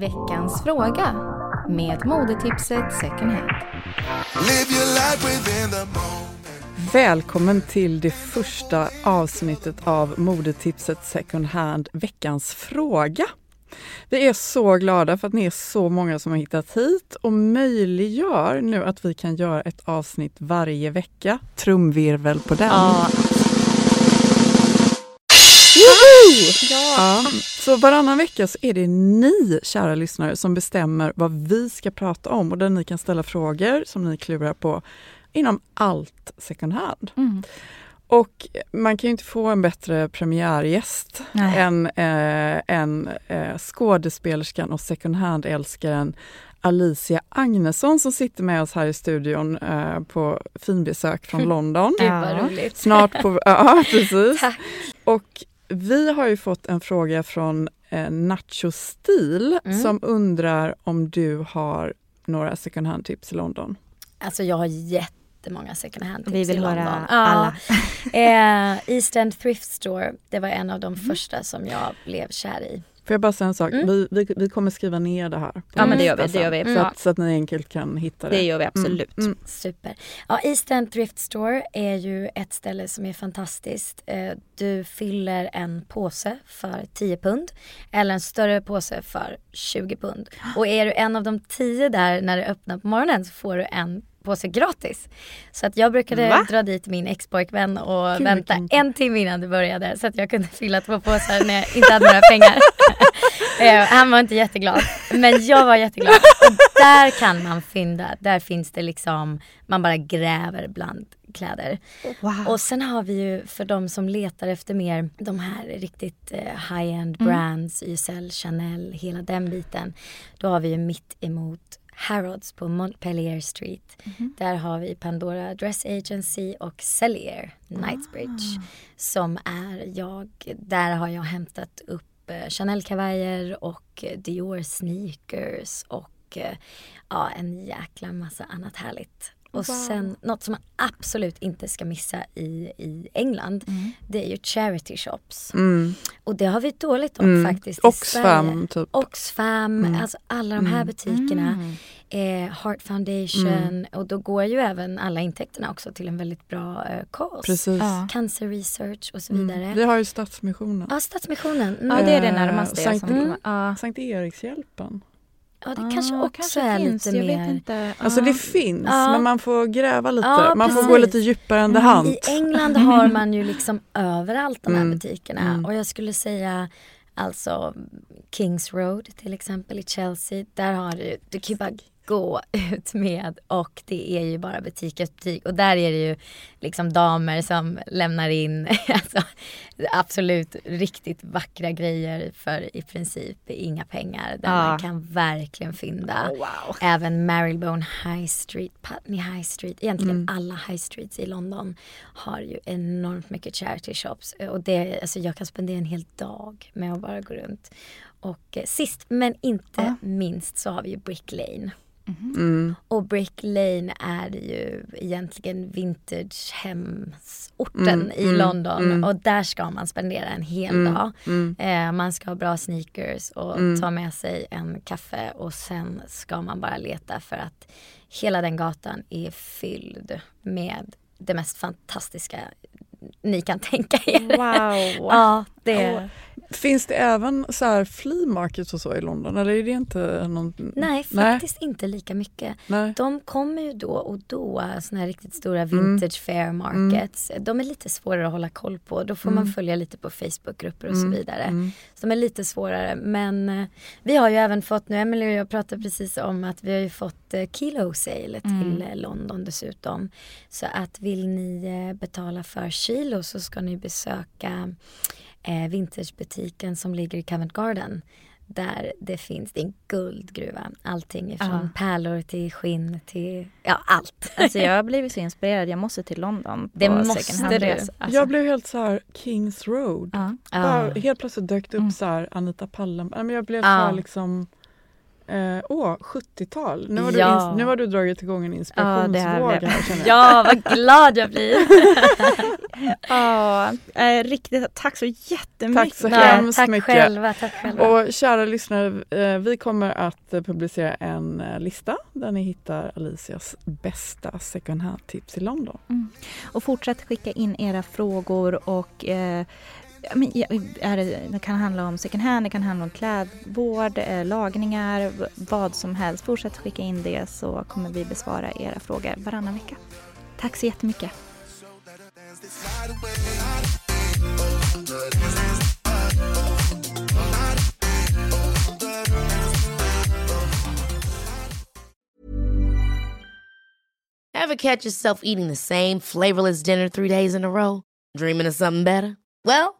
Veckans fråga med modetipset second hand. Live your life within the moment. Välkommen till det första avsnittet av modetipset second hand, veckans fråga. Vi är så glada för att ni är så många som har hittat hit och möjliggör nu att vi kan göra ett avsnitt varje vecka. Trumvirvel på den. Ja, Ja, så varannan vecka så är det ni, kära lyssnare, som bestämmer vad vi ska prata om och där ni kan ställa frågor som ni klurar på inom allt second hand. Mm. Och man kan ju inte få en bättre premiärgäst Nej. än, eh, än eh, skådespelerskan och second hand-älskaren Alicia Agnesson som sitter med oss här i studion eh, på finbesök från London. Gud vad roligt. Snart på... Ja, precis. Tack. Och vi har ju fått en fråga från eh, Nacho Stil Mm. som undrar om du har några second hand-tips i London. Alltså jag har jättemånga second hand tips Vi vill i höra London. alla. Ja. eh, East End Thrift Store, det var en av de Mm. första som jag blev kär i. Får jag bara säga en sak? Mm. Vi, vi, vi kommer skriva ner det här. Ja, men det gör vi, det gör vi. Mm. Så, att, så att ni enkelt kan hitta det. Det gör vi absolut. Mm. Super. Ja, East End Thrift Store är ju ett ställe som är fantastiskt. Eh, Du fyller en påse för 10 pund eller en större påse för 20 pund. Och är du en av de 10 där när det öppnar på morgonen så får du en påse gratis. Så att jag brukade Va? dra dit min expojkvän och Gud, vänta en timme innan det började så att jag kunde fylla två påsar när jag inte hade några pengar. Eh, Han var inte jätteglad, men jag var jätteglad. Och där kan man fynda, där finns det liksom, man bara gräver bland kläder. Wow. Och sen har vi ju för de som letar efter mer de här riktigt eh, high-end Mm. brands, YSL, Chanel, hela den biten. Då har vi ju mitt emot Harrods på Montpellier Street. Mhm. Där har vi Pandora Dress Agency och Cellier Knightsbridge. Ah. Som är jag, där har jag hämtat upp eh, Chanel-kavajer och eh, Dior sneakers och eh, ja, en jäkla massa annat härligt. Och sen något som man absolut inte ska missa i, i England, Mm. det är ju charity shops. Mm. Och det har vi dåligt om Mm. faktiskt i Oxfam, Sverige. typ. Oxfam, Mm. alltså alla de här butikerna. Mm. Eh, Heart Foundation och då går ju även alla intäkterna också till en väldigt bra eh, cause. Precis. Ja. Cancer research och så vidare. Mm. Vi har ju Stadsmissionen. Ja, Stadsmissionen. Mm. Ja det är det Eh, närmaste Sankt- som Mm. ja. Sankt Erikshjälpen. Ja, det kanske Ah, också kanske är finns, lite jag mer. vet inte. Alltså Ah. det finns, Ja. men man får gräva lite. Man får gå precis. lite djupare än the Mm, hunt. I England har man ju liksom överallt de här Mm. butikerna. Mm. Och jag skulle säga alltså Kings Road till exempel i Chelsea. Där har du, du kan ju bara gå ut med och det är ju bara butik efter butik och där är det ju liksom damer som lämnar in alltså, absolut riktigt vackra grejer för i princip inga pengar där Ja. man kan verkligen fynda. Wow. Även Marylebone High Street, Putney High Street, egentligen alla high streets i London har ju enormt mycket charity shops och det, alltså jag kan spendera en hel dag med att bara gå runt. Och eh, sist men inte minst så har vi ju Brick Lane. Mm. Och Brick Lane är ju egentligen vintagehemsorten Mm, i mm, London mm. och där ska man spendera en hel Mm, dag. mm. Eh, man ska ha bra sneakers och Mm. ta med sig en kaffe och sen ska man bara leta för att hela den gatan är fylld med det mest fantastiska ni kan tänka er. Wow. Ja, det... Finns det även så här flea markets och så i London eller är det inte någon... Nej, faktiskt inte lika mycket. Nej. De kommer ju då och då, såna här riktigt stora Mm. vintage fair markets. De är lite svårare att hålla koll på. Då får man följa lite på Facebookgrupper och så Mm. vidare. Mm. Så de är lite svårare. Men eh, vi har ju även fått, nu Emelie och jag pratade precis om att vi har ju fått eh, kilo sale till London dessutom. Så att vill ni eh, betala för kilo så ska ni besöka eh, vintagebutiken som ligger i Covent Garden. Där det finns, det är en guldgruva. Allting ifrån Ja. pärlor till skinn till, ja allt. Alltså jag har blivit så inspirerad, jag måste till London. Det måste du. Alltså. Jag blev helt så här Kings Road. ja. Bara, Ja. helt plötsligt dök det upp Mm. så här Anita Pallen. Nej, men Jag blev så här liksom eh, Åh, 70-tal. Nu har, du Ja. ins- nu har du dragit igång en Ja, inspirationsvåg här jag. ja, vad glad jag blir. Ja, eh, riktigt tack så jättemycket. Tack så Ja, hemskt tack mycket. själva, tack själva. Och kära lyssnare, eh, vi kommer att eh, publicera en eh, lista där ni hittar Alicias bästa second hand-tips i London. Och fortsätt skicka in era frågor och eh, ja, men, är det, det kan handla om second hand, det kan handla om klädvård, eh, lagningar, vad som helst. Fortsätt skicka in det så kommer vi besvara era frågor varannan vecka. Tack så jättemycket. Have catch yourself eating the same flavorless dinner three days in a row? Dreaming of something better? Well,